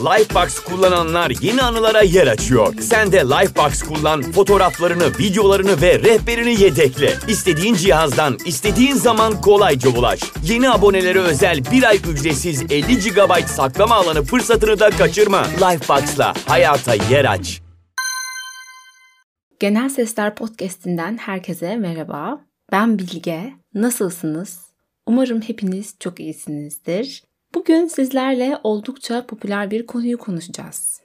Lifebox kullananlar yeni anılara yer açıyor. Sen de Lifebox kullan, fotoğraflarını, videolarını ve rehberini yedekle. İstediğin cihazdan, istediğin zaman kolayca ulaş. Yeni abonelere özel bir ay ücretsiz 50 GB saklama alanı fırsatını da kaçırma. Lifebox'la hayata yer aç. Genel Sesler Podcast'inden herkese merhaba. Ben Bilge. Nasılsınız? Umarım hepiniz çok iyisinizdir. Bugün sizlerle oldukça popüler bir konuyu konuşacağız.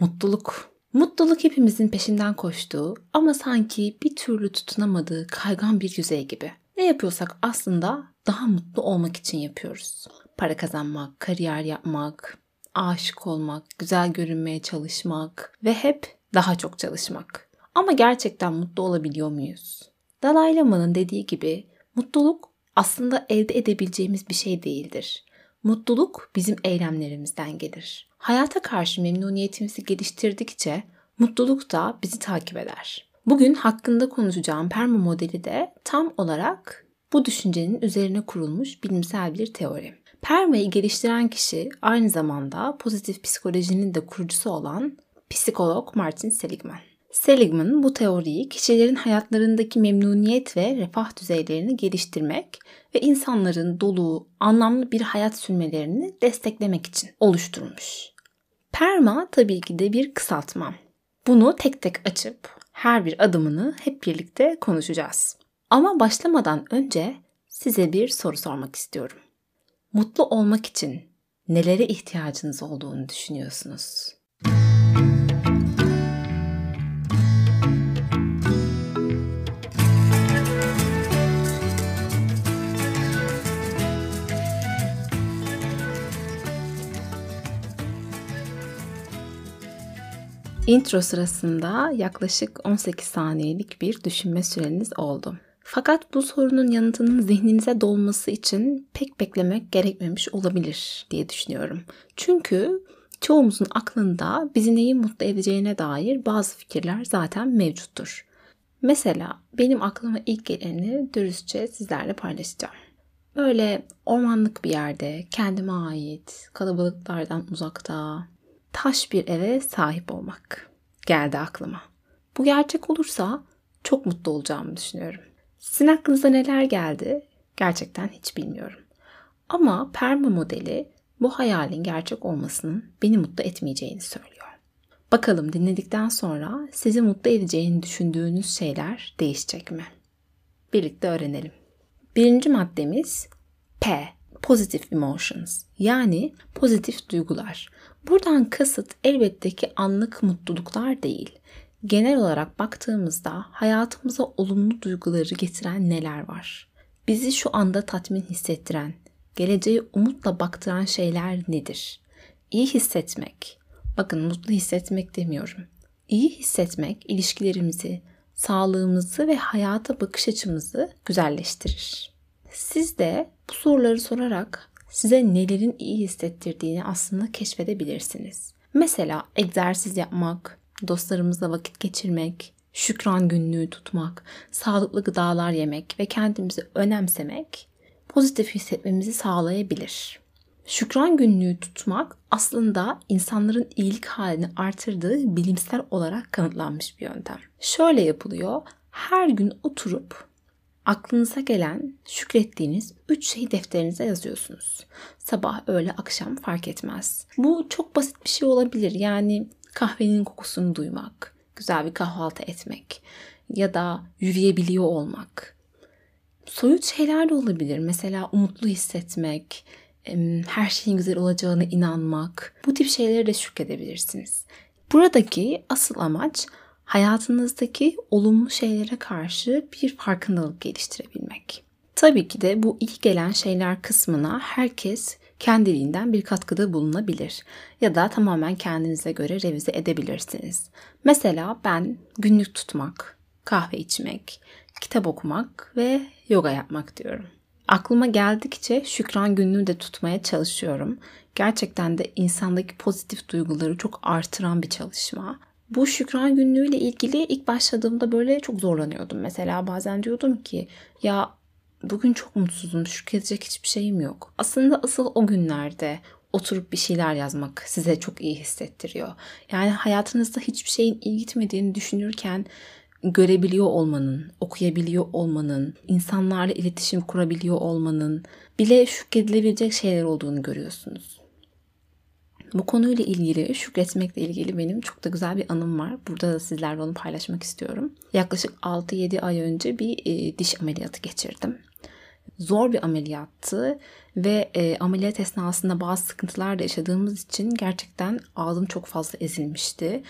Mutluluk. Mutluluk hepimizin peşinden koştuğu ama sanki bir türlü tutunamadığı kaygan bir yüzey gibi. Ne yapıyorsak aslında daha mutlu olmak için yapıyoruz. Para kazanmak, kariyer yapmak, aşık olmak, güzel görünmeye çalışmak ve hep daha çok çalışmak. Ama gerçekten mutlu olabiliyor muyuz? Dalai Lama'nın dediği gibi mutluluk aslında elde edebileceğimiz bir şey değildir. Mutluluk bizim eylemlerimizden gelir. Hayata karşı memnuniyetimizi geliştirdikçe mutluluk da bizi takip eder. Bugün hakkında konuşacağım perma modeli de tam olarak bu düşüncenin üzerine kurulmuş bilimsel bir teori. Perma'yı geliştiren kişi aynı zamanda pozitif psikolojinin de kurucusu olan psikolog Martin Seligman. Seligman bu teoriyi kişilerin hayatlarındaki memnuniyet ve refah düzeylerini geliştirmek ve insanların dolu, anlamlı bir hayat sürmelerini desteklemek için oluşturmuş. Perma tabii ki de bir kısaltma. Bunu tek tek açıp her bir adımını hep birlikte konuşacağız. Ama başlamadan önce size bir soru sormak istiyorum. Mutlu olmak için nelere ihtiyacınız olduğunu düşünüyorsunuz? Intro sırasında yaklaşık 18 saniyelik bir düşünme süreniz oldu. Fakat bu sorunun yanıtının zihninize dolması için pek beklemek gerekmemiş olabilir diye düşünüyorum. Çünkü çoğumuzun aklında bizi neyi mutlu edeceğine dair bazı fikirler zaten mevcuttur. Mesela benim aklıma ilk geleni dürüstçe sizlerle paylaşacağım. Böyle ormanlık bir yerde, kendime ait, kalabalıklardan uzakta, taş bir eve sahip olmak geldi aklıma. Bu gerçek olursa çok mutlu olacağımı düşünüyorum. Sizin aklınıza neler geldi? Gerçekten hiç bilmiyorum. Ama perma modeli bu hayalin gerçek olmasının beni mutlu etmeyeceğini söylüyor. Bakalım dinledikten sonra sizi mutlu edeceğini düşündüğünüz şeyler değişecek mi? Birlikte öğrenelim. Birinci maddemiz P. Positive emotions yani pozitif duygular. Buradan kasıt elbette ki anlık mutluluklar değil. Genel olarak baktığımızda hayatımıza olumlu duyguları getiren neler var? Bizi şu anda tatmin hissettiren, geleceğe umutla baktıran şeyler nedir? İyi hissetmek. Bakın mutlu hissetmek demiyorum. İyi hissetmek ilişkilerimizi, sağlığımızı ve hayata bakış açımızı güzelleştirir. Siz de bu soruları sorarak size nelerin iyi hissettirdiğini aslında keşfedebilirsiniz. Mesela egzersiz yapmak, dostlarımızla vakit geçirmek, şükran günlüğü tutmak, sağlıklı gıdalar yemek ve kendimizi önemsemek pozitif hissetmemizi sağlayabilir. Şükran günlüğü tutmak aslında insanların iyilik halini artırdığı bilimsel olarak kanıtlanmış bir yöntem. Şöyle yapılıyor. Her gün oturup aklınıza gelen şükrettiğiniz 3 şeyi defterinize yazıyorsunuz. Sabah, öğle, akşam fark etmez. Bu çok basit bir şey olabilir. Yani kahvenin kokusunu duymak, güzel bir kahvaltı etmek ya da yürüyebiliyor olmak. Soyut şeyler de olabilir. Mesela umutlu hissetmek, her şeyin güzel olacağına inanmak. Bu tip şeyleri de şükredebilirsiniz. Buradaki asıl amaç hayatınızdaki olumlu şeylere karşı bir farkındalık geliştirebilmek. Tabii ki de bu ilk gelen şeyler kısmına herkes kendiliğinden bir katkıda bulunabilir ya da tamamen kendinize göre revize edebilirsiniz. Mesela ben günlük tutmak, kahve içmek, kitap okumak ve yoga yapmak diyorum. Aklıma geldikçe şükran günlüğü de tutmaya çalışıyorum. Gerçekten de insandaki pozitif duyguları çok artıran bir çalışma. Bu şükran günlüğüyle ilgili ilk başladığımda böyle çok zorlanıyordum. Mesela bazen diyordum ki ya bugün çok mutsuzum, şükredecek hiçbir şeyim yok. Aslında asıl o günlerde oturup bir şeyler yazmak size çok iyi hissettiriyor. Yani hayatınızda hiçbir şeyin iyi gitmediğini düşünürken görebiliyor olmanın, okuyabiliyor olmanın, insanlarla iletişim kurabiliyor olmanın bile şükredilebilecek şeyler olduğunu görüyorsunuz. Bu konuyla ilgili, şükretmekle ilgili benim çok da güzel bir anım var. Burada da sizlerle onu paylaşmak istiyorum. Yaklaşık 6-7 ay önce bir e, diş ameliyatı geçirdim. Zor bir ameliyattı ve e, ameliyat esnasında bazı sıkıntılar da yaşadığımız için gerçekten ağzım çok fazla ezilmişti.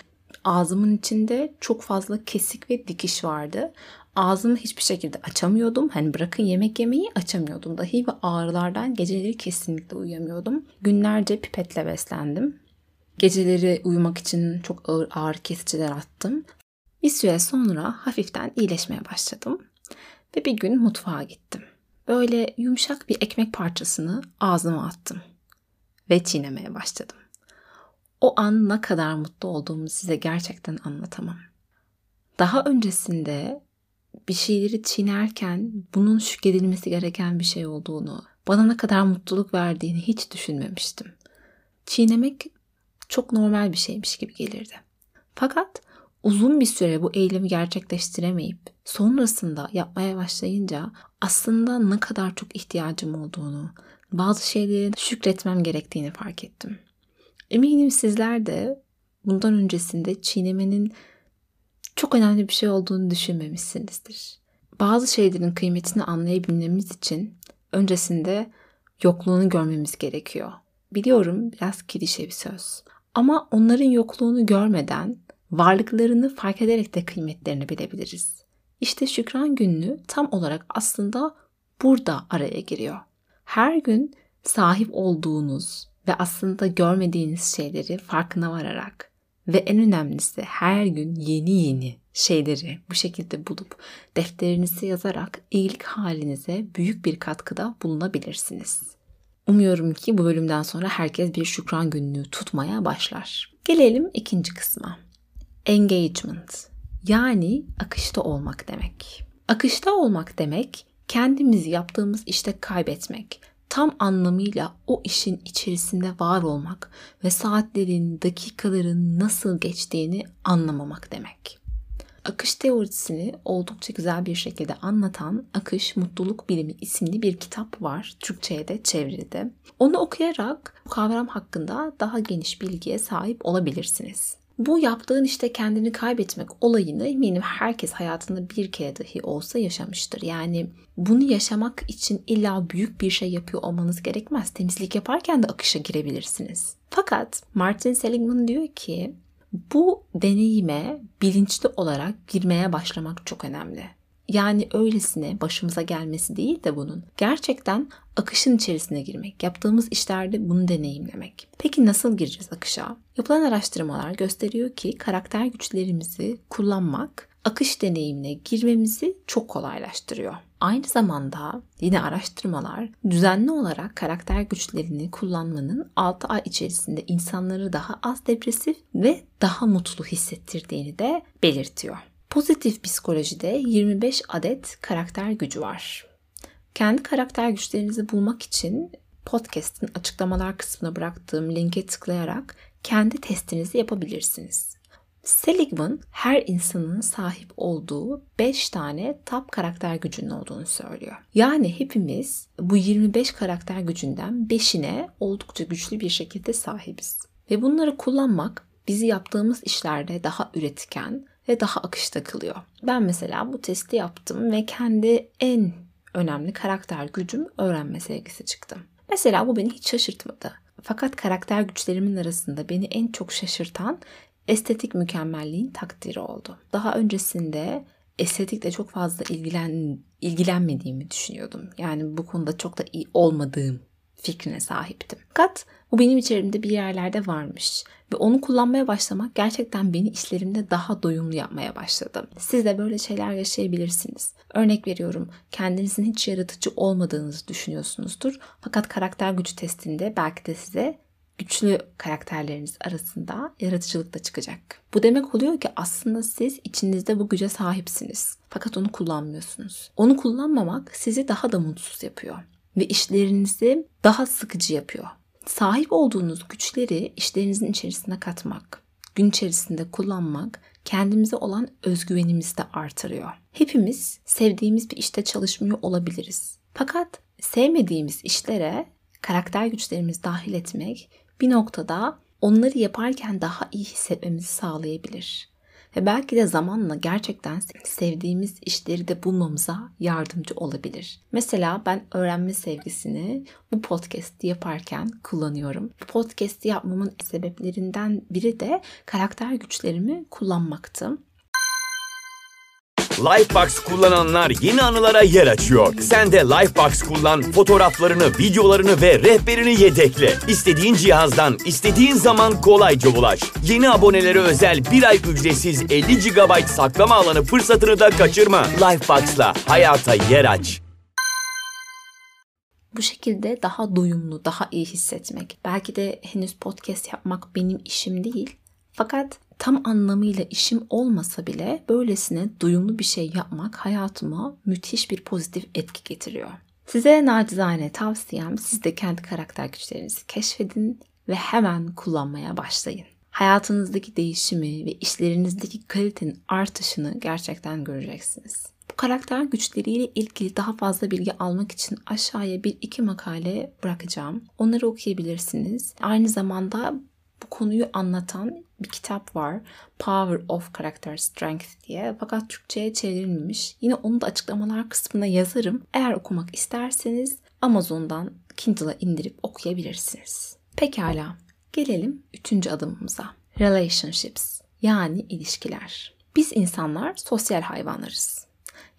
Ağzımın içinde çok fazla kesik ve dikiş vardı. Ağzımı hiçbir şekilde açamıyordum. Hani bırakın yemek yemeyi açamıyordum dahi ve ağrılardan geceleri kesinlikle uyuyamıyordum. Günlerce pipetle beslendim. Geceleri uyumak için çok ağır ağrı kesiciler attım. Bir süre sonra hafiften iyileşmeye başladım. Ve bir gün mutfağa gittim. Böyle yumuşak bir ekmek parçasını ağzıma attım. Ve çiğnemeye başladım. O an ne kadar mutlu olduğumu size gerçekten anlatamam. Daha öncesinde bir şeyleri çiğnerken bunun şükredilmesi gereken bir şey olduğunu, bana ne kadar mutluluk verdiğini hiç düşünmemiştim. Çiğnemek çok normal bir şeymiş gibi gelirdi. Fakat uzun bir süre bu eylemi gerçekleştiremeyip sonrasında yapmaya başlayınca aslında ne kadar çok ihtiyacım olduğunu, bazı şeylerin şükretmem gerektiğini fark ettim. Eminim sizler de bundan öncesinde çiğnemenin çok önemli bir şey olduğunu düşünmemişsinizdir. Bazı şeylerin kıymetini anlayabilmemiz için öncesinde yokluğunu görmemiz gerekiyor. Biliyorum biraz klişe bir söz. Ama onların yokluğunu görmeden varlıklarını fark ederek de kıymetlerini bilebiliriz. İşte şükran günlüğü tam olarak aslında burada araya giriyor. Her gün sahip olduğunuz ve aslında görmediğiniz şeyleri farkına vararak ve en önemlisi her gün yeni yeni şeyleri bu şekilde bulup defterinize yazarak iyilik halinize büyük bir katkıda bulunabilirsiniz. Umuyorum ki bu bölümden sonra herkes bir şükran günlüğü tutmaya başlar. Gelelim ikinci kısma. Engagement yani akışta olmak demek. Akışta olmak demek kendimizi yaptığımız işte kaybetmek, tam anlamıyla o işin içerisinde var olmak ve saatlerin, dakikaların nasıl geçtiğini anlamamak demek. Akış teorisini oldukça güzel bir şekilde anlatan Akış Mutluluk Bilimi isimli bir kitap var. Türkçe'ye de çevrildi. Onu okuyarak bu kavram hakkında daha geniş bilgiye sahip olabilirsiniz. Bu yaptığın işte kendini kaybetmek olayını eminim herkes hayatında bir kere dahi olsa yaşamıştır. Yani bunu yaşamak için illa büyük bir şey yapıyor olmanız gerekmez. Temizlik yaparken de akışa girebilirsiniz. Fakat Martin Seligman diyor ki bu deneyime bilinçli olarak girmeye başlamak çok önemli. Yani öylesine başımıza gelmesi değil de bunun. Gerçekten akışın içerisine girmek. Yaptığımız işlerde bunu deneyimlemek. Peki nasıl gireceğiz akışa? Yapılan araştırmalar gösteriyor ki karakter güçlerimizi kullanmak akış deneyimine girmemizi çok kolaylaştırıyor. Aynı zamanda yine araştırmalar düzenli olarak karakter güçlerini kullanmanın 6 ay içerisinde insanları daha az depresif ve daha mutlu hissettirdiğini de belirtiyor. Pozitif psikolojide 25 adet karakter gücü var. Kendi karakter güçlerinizi bulmak için podcast'in açıklamalar kısmına bıraktığım linke tıklayarak kendi testinizi yapabilirsiniz. Seligman her insanın sahip olduğu 5 tane top karakter gücünün olduğunu söylüyor. Yani hepimiz bu 25 karakter gücünden 5'ine oldukça güçlü bir şekilde sahibiz. Ve bunları kullanmak bizi yaptığımız işlerde daha üretken ve daha akışta kılıyor. Ben mesela bu testi yaptım ve kendi en önemli karakter gücüm öğrenme sevgisi çıktı. Mesela bu beni hiç şaşırtmadı. Fakat karakter güçlerimin arasında beni en çok şaşırtan estetik mükemmelliğin takdiri oldu. Daha öncesinde estetikle çok fazla ilgilen ilgilenmediğimi düşünüyordum. Yani bu konuda çok da iyi olmadığım fikrine sahiptim. Fakat bu benim içerimde bir yerlerde varmış ve onu kullanmaya başlamak gerçekten beni işlerimde daha doyumlu yapmaya başladı. Siz de böyle şeyler yaşayabilirsiniz. Örnek veriyorum kendinizin hiç yaratıcı olmadığınızı düşünüyorsunuzdur. Fakat karakter gücü testinde belki de size güçlü karakterleriniz arasında yaratıcılık da çıkacak. Bu demek oluyor ki aslında siz içinizde bu güce sahipsiniz. Fakat onu kullanmıyorsunuz. Onu kullanmamak sizi daha da mutsuz yapıyor ve işlerinizi daha sıkıcı yapıyor. Sahip olduğunuz güçleri işlerinizin içerisine katmak, gün içerisinde kullanmak kendimize olan özgüvenimizi de artırıyor. Hepimiz sevdiğimiz bir işte çalışmıyor olabiliriz. Fakat sevmediğimiz işlere karakter güçlerimizi dahil etmek bir noktada onları yaparken daha iyi hissetmemizi sağlayabilir. Ve belki de zamanla gerçekten sevdiğimiz işleri de bulmamıza yardımcı olabilir. Mesela ben öğrenme sevgisini bu podcast'i yaparken kullanıyorum. Bu podcast'i yapmamın sebeplerinden biri de karakter güçlerimi kullanmaktı. Lifebox kullananlar yeni anılara yer açıyor. Sen de Lifebox kullan, fotoğraflarını, videolarını ve rehberini yedekle. İstediğin cihazdan, istediğin zaman kolayca ulaş. Yeni abonelere özel bir ay ücretsiz 50 GB saklama alanı fırsatını da kaçırma. Lifebox'la hayata yer aç. Bu şekilde daha doyumlu, daha iyi hissetmek. Belki de henüz podcast yapmak benim işim değil. Fakat tam anlamıyla işim olmasa bile böylesine duyumlu bir şey yapmak hayatıma müthiş bir pozitif etki getiriyor. Size nacizane tavsiyem siz de kendi karakter güçlerinizi keşfedin ve hemen kullanmaya başlayın. Hayatınızdaki değişimi ve işlerinizdeki kalitenin artışını gerçekten göreceksiniz. Bu karakter güçleriyle ilgili daha fazla bilgi almak için aşağıya bir iki makale bırakacağım. Onları okuyabilirsiniz. Aynı zamanda bu konuyu anlatan bir kitap var. Power of Character Strength diye. Fakat Türkçe'ye çevrilmemiş. Yine onu da açıklamalar kısmına yazarım. Eğer okumak isterseniz Amazon'dan Kindle'a indirip okuyabilirsiniz. Pekala. Gelelim üçüncü adımımıza. Relationships yani ilişkiler. Biz insanlar sosyal hayvanlarız.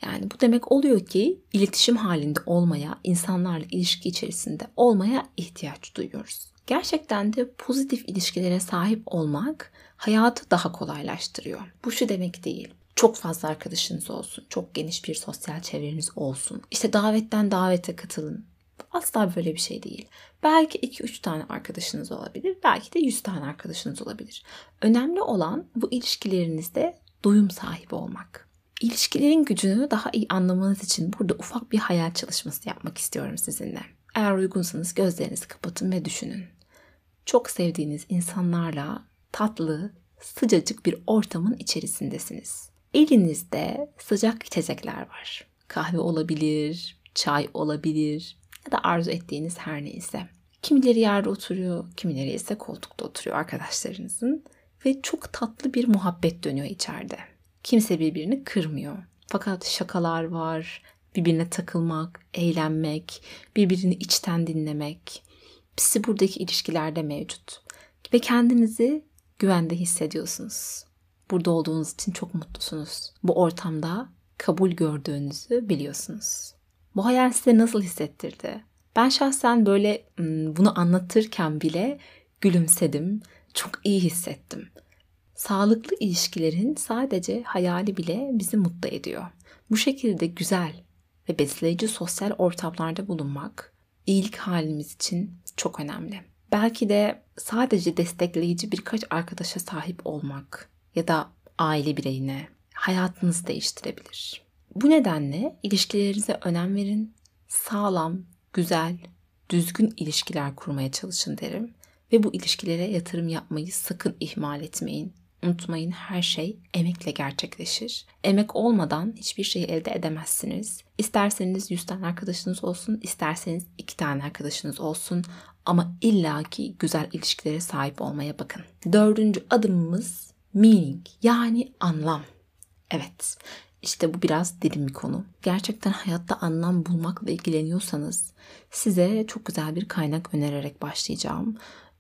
Yani bu demek oluyor ki iletişim halinde olmaya, insanlarla ilişki içerisinde olmaya ihtiyaç duyuyoruz. Gerçekten de pozitif ilişkilere sahip olmak hayatı daha kolaylaştırıyor. Bu şu demek değil. Çok fazla arkadaşınız olsun, çok geniş bir sosyal çevreniz olsun. İşte davetten davete katılın. Asla böyle bir şey değil. Belki 2-3 tane arkadaşınız olabilir, belki de 100 tane arkadaşınız olabilir. Önemli olan bu ilişkilerinizde doyum sahibi olmak. İlişkilerin gücünü daha iyi anlamanız için burada ufak bir hayal çalışması yapmak istiyorum sizinle. Eğer uygunsanız gözlerinizi kapatın ve düşünün çok sevdiğiniz insanlarla tatlı, sıcacık bir ortamın içerisindesiniz. Elinizde sıcak içecekler var. Kahve olabilir, çay olabilir ya da arzu ettiğiniz her neyse. Kimileri yerde oturuyor, kimileri ise koltukta oturuyor arkadaşlarınızın ve çok tatlı bir muhabbet dönüyor içeride. Kimse birbirini kırmıyor. Fakat şakalar var, birbirine takılmak, eğlenmek, birbirini içten dinlemek, hepsi buradaki ilişkilerde mevcut. Ve kendinizi güvende hissediyorsunuz. Burada olduğunuz için çok mutlusunuz. Bu ortamda kabul gördüğünüzü biliyorsunuz. Bu hayal size nasıl hissettirdi? Ben şahsen böyle bunu anlatırken bile gülümsedim. Çok iyi hissettim. Sağlıklı ilişkilerin sadece hayali bile bizi mutlu ediyor. Bu şekilde güzel ve besleyici sosyal ortamlarda bulunmak iyilik halimiz için çok önemli. Belki de sadece destekleyici birkaç arkadaşa sahip olmak ya da aile bireyine hayatınızı değiştirebilir. Bu nedenle ilişkilerinize önem verin. Sağlam, güzel, düzgün ilişkiler kurmaya çalışın derim. Ve bu ilişkilere yatırım yapmayı sakın ihmal etmeyin. Unutmayın her şey emekle gerçekleşir. Emek olmadan hiçbir şey elde edemezsiniz. İsterseniz 100 tane arkadaşınız olsun, isterseniz 2 tane arkadaşınız olsun ama illaki güzel ilişkilere sahip olmaya bakın. Dördüncü adımımız meaning yani anlam. Evet, işte bu biraz derin bir konu. Gerçekten hayatta anlam bulmakla ilgileniyorsanız size çok güzel bir kaynak önererek başlayacağım.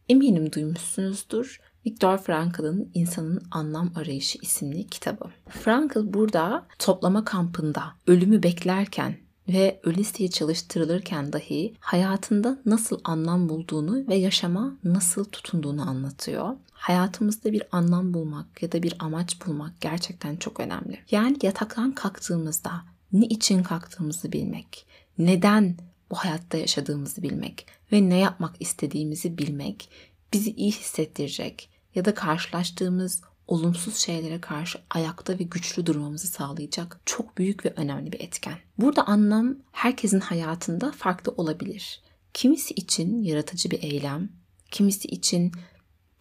Eminim duymuşsunuzdur. Viktor Frankl'ın İnsanın Anlam Arayışı isimli kitabı. Frankl burada toplama kampında ölümü beklerken ve ölesiye çalıştırılırken dahi hayatında nasıl anlam bulduğunu ve yaşama nasıl tutunduğunu anlatıyor. Hayatımızda bir anlam bulmak ya da bir amaç bulmak gerçekten çok önemli. Yani yataktan kalktığımızda ne için kalktığımızı bilmek, neden bu hayatta yaşadığımızı bilmek ve ne yapmak istediğimizi bilmek bizi iyi hissettirecek ya da karşılaştığımız olumsuz şeylere karşı ayakta ve güçlü durmamızı sağlayacak çok büyük ve önemli bir etken. Burada anlam herkesin hayatında farklı olabilir. Kimisi için yaratıcı bir eylem, kimisi için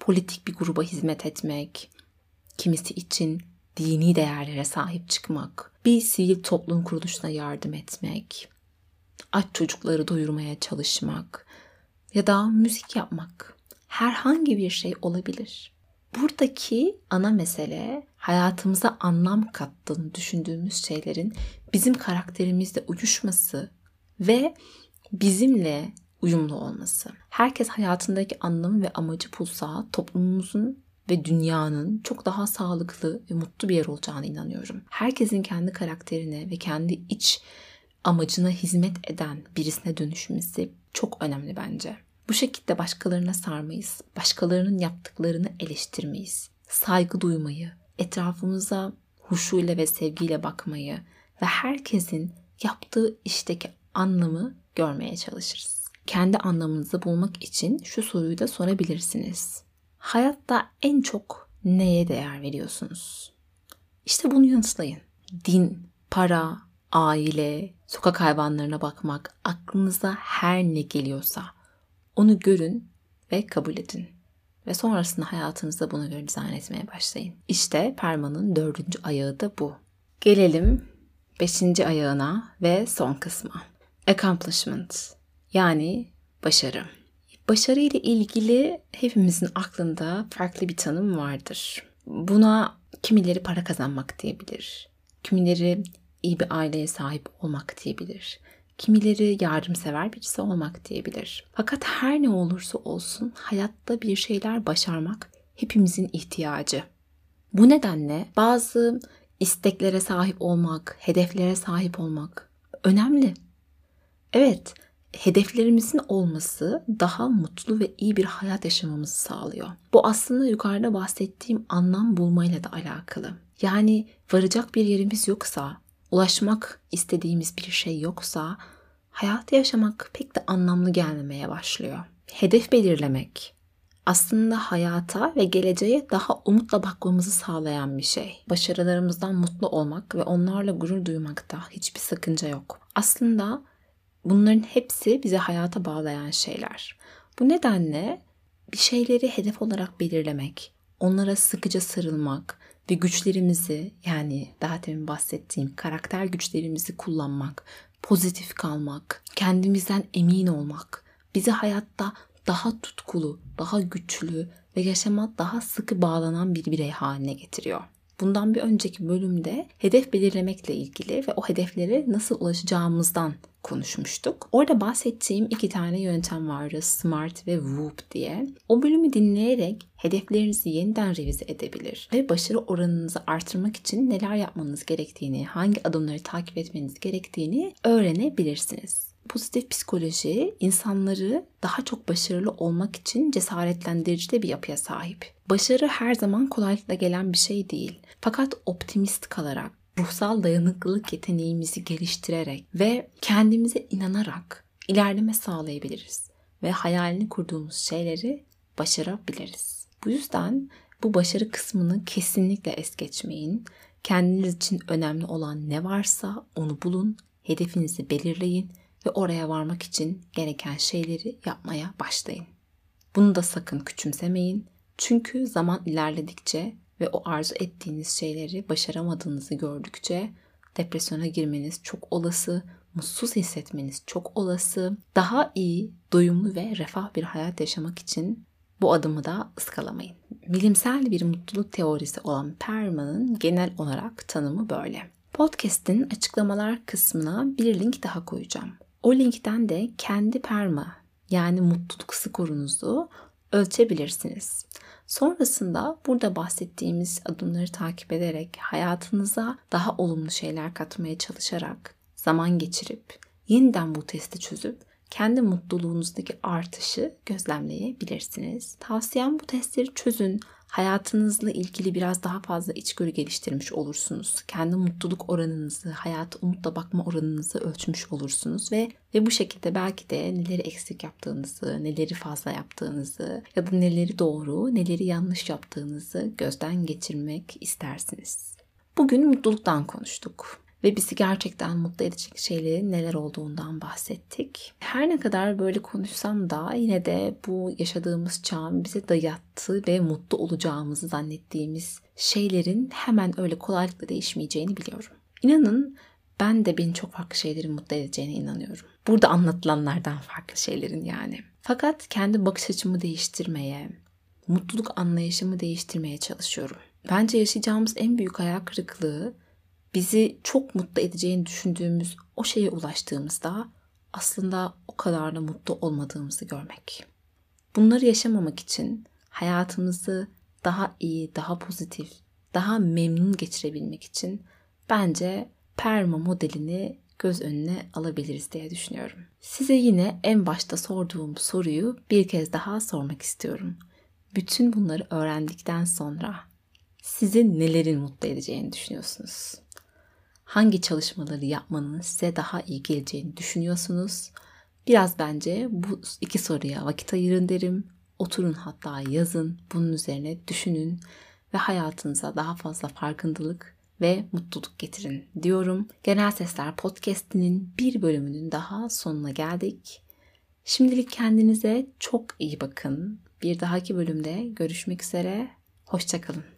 politik bir gruba hizmet etmek, kimisi için dini değerlere sahip çıkmak, bir sivil toplum kuruluşuna yardım etmek, aç çocukları doyurmaya çalışmak ya da müzik yapmak. Herhangi bir şey olabilir. Buradaki ana mesele hayatımıza anlam kattığını düşündüğümüz şeylerin bizim karakterimizle uyuşması ve bizimle uyumlu olması. Herkes hayatındaki anlamı ve amacı bulsa toplumumuzun ve dünyanın çok daha sağlıklı ve mutlu bir yer olacağına inanıyorum. Herkesin kendi karakterine ve kendi iç amacına hizmet eden birisine dönüşmesi çok önemli bence. Bu şekilde başkalarına sarmayız, başkalarının yaptıklarını eleştirmeyiz, saygı duymayı, etrafımıza huşuyla ve sevgiyle bakmayı ve herkesin yaptığı işteki anlamı görmeye çalışırız. Kendi anlamınızı bulmak için şu soruyu da sorabilirsiniz. Hayatta en çok neye değer veriyorsunuz? İşte bunu yanıtlayın. Din, para, aile, sokak hayvanlarına bakmak, aklınıza her ne geliyorsa onu görün ve kabul edin. Ve sonrasında hayatınızda buna göre dizayn etmeye başlayın. İşte Perma'nın dördüncü ayağı da bu. Gelelim beşinci ayağına ve son kısma. Accomplishment yani başarı. Başarı ile ilgili hepimizin aklında farklı bir tanım vardır. Buna kimileri para kazanmak diyebilir. Kimileri iyi bir aileye sahip olmak diyebilir. Kimileri yardımsever birisi olmak diyebilir. Fakat her ne olursa olsun hayatta bir şeyler başarmak hepimizin ihtiyacı. Bu nedenle bazı isteklere sahip olmak, hedeflere sahip olmak önemli. Evet, hedeflerimizin olması daha mutlu ve iyi bir hayat yaşamamızı sağlıyor. Bu aslında yukarıda bahsettiğim anlam bulmayla da alakalı. Yani varacak bir yerimiz yoksa, ulaşmak istediğimiz bir şey yoksa hayatı yaşamak pek de anlamlı gelmemeye başlıyor. Hedef belirlemek aslında hayata ve geleceğe daha umutla bakmamızı sağlayan bir şey. Başarılarımızdan mutlu olmak ve onlarla gurur duymakta hiçbir sakınca yok. Aslında bunların hepsi bizi hayata bağlayan şeyler. Bu nedenle bir şeyleri hedef olarak belirlemek, onlara sıkıca sarılmak ve güçlerimizi yani daha demin bahsettiğim karakter güçlerimizi kullanmak, pozitif kalmak, kendimizden emin olmak, bizi hayatta daha tutkulu, daha güçlü ve yaşama daha sıkı bağlanan bir birey haline getiriyor. Bundan bir önceki bölümde hedef belirlemekle ilgili ve o hedeflere nasıl ulaşacağımızdan konuşmuştuk. Orada bahsettiğim iki tane yöntem vardı. Smart ve Whoop diye. O bölümü dinleyerek hedeflerinizi yeniden revize edebilir ve başarı oranınızı artırmak için neler yapmanız gerektiğini, hangi adımları takip etmeniz gerektiğini öğrenebilirsiniz. Pozitif psikoloji insanları daha çok başarılı olmak için cesaretlendirici de bir yapıya sahip. Başarı her zaman kolaylıkla gelen bir şey değil. Fakat optimist kalarak, ruhsal dayanıklılık yeteneğimizi geliştirerek ve kendimize inanarak ilerleme sağlayabiliriz ve hayalini kurduğumuz şeyleri başarabiliriz. Bu yüzden bu başarı kısmını kesinlikle es geçmeyin. Kendiniz için önemli olan ne varsa onu bulun, hedefinizi belirleyin ve oraya varmak için gereken şeyleri yapmaya başlayın. Bunu da sakın küçümsemeyin. Çünkü zaman ilerledikçe ve o arzu ettiğiniz şeyleri başaramadığınızı gördükçe depresyona girmeniz çok olası, mutsuz hissetmeniz çok olası. Daha iyi, doyumlu ve refah bir hayat yaşamak için bu adımı da ıskalamayın. Bilimsel bir mutluluk teorisi olan Perman'ın genel olarak tanımı böyle. Podcast'in açıklamalar kısmına bir link daha koyacağım. O linkten de kendi perma yani mutluluk skorunuzu ölçebilirsiniz. Sonrasında burada bahsettiğimiz adımları takip ederek hayatınıza daha olumlu şeyler katmaya çalışarak zaman geçirip yeniden bu testi çözüp kendi mutluluğunuzdaki artışı gözlemleyebilirsiniz. Tavsiyem bu testleri çözün. Hayatınızla ilgili biraz daha fazla içgörü geliştirmiş olursunuz. Kendi mutluluk oranınızı, hayata umutla bakma oranınızı ölçmüş olursunuz ve ve bu şekilde belki de neleri eksik yaptığınızı, neleri fazla yaptığınızı ya da neleri doğru, neleri yanlış yaptığınızı gözden geçirmek istersiniz. Bugün mutluluktan konuştuk. Ve bizi gerçekten mutlu edecek şeylerin neler olduğundan bahsettik. Her ne kadar böyle konuşsam da yine de bu yaşadığımız çağın bize dayattığı ve mutlu olacağımızı zannettiğimiz şeylerin hemen öyle kolaylıkla değişmeyeceğini biliyorum. İnanın ben de beni çok farklı şeylerin mutlu edeceğine inanıyorum. Burada anlatılanlardan farklı şeylerin yani. Fakat kendi bakış açımı değiştirmeye, mutluluk anlayışımı değiştirmeye çalışıyorum. Bence yaşayacağımız en büyük hayal kırıklığı bizi çok mutlu edeceğini düşündüğümüz o şeye ulaştığımızda aslında o kadar da mutlu olmadığımızı görmek. Bunları yaşamamak için hayatımızı daha iyi, daha pozitif, daha memnun geçirebilmek için bence perma modelini göz önüne alabiliriz diye düşünüyorum. Size yine en başta sorduğum soruyu bir kez daha sormak istiyorum. Bütün bunları öğrendikten sonra sizi nelerin mutlu edeceğini düşünüyorsunuz? Hangi çalışmaları yapmanın size daha iyi geleceğini düşünüyorsunuz? Biraz bence bu iki soruya vakit ayırın derim. Oturun hatta yazın, bunun üzerine düşünün ve hayatınıza daha fazla farkındalık ve mutluluk getirin diyorum. Genel Sesler Podcast'inin bir bölümünün daha sonuna geldik. Şimdilik kendinize çok iyi bakın. Bir dahaki bölümde görüşmek üzere. Hoşçakalın.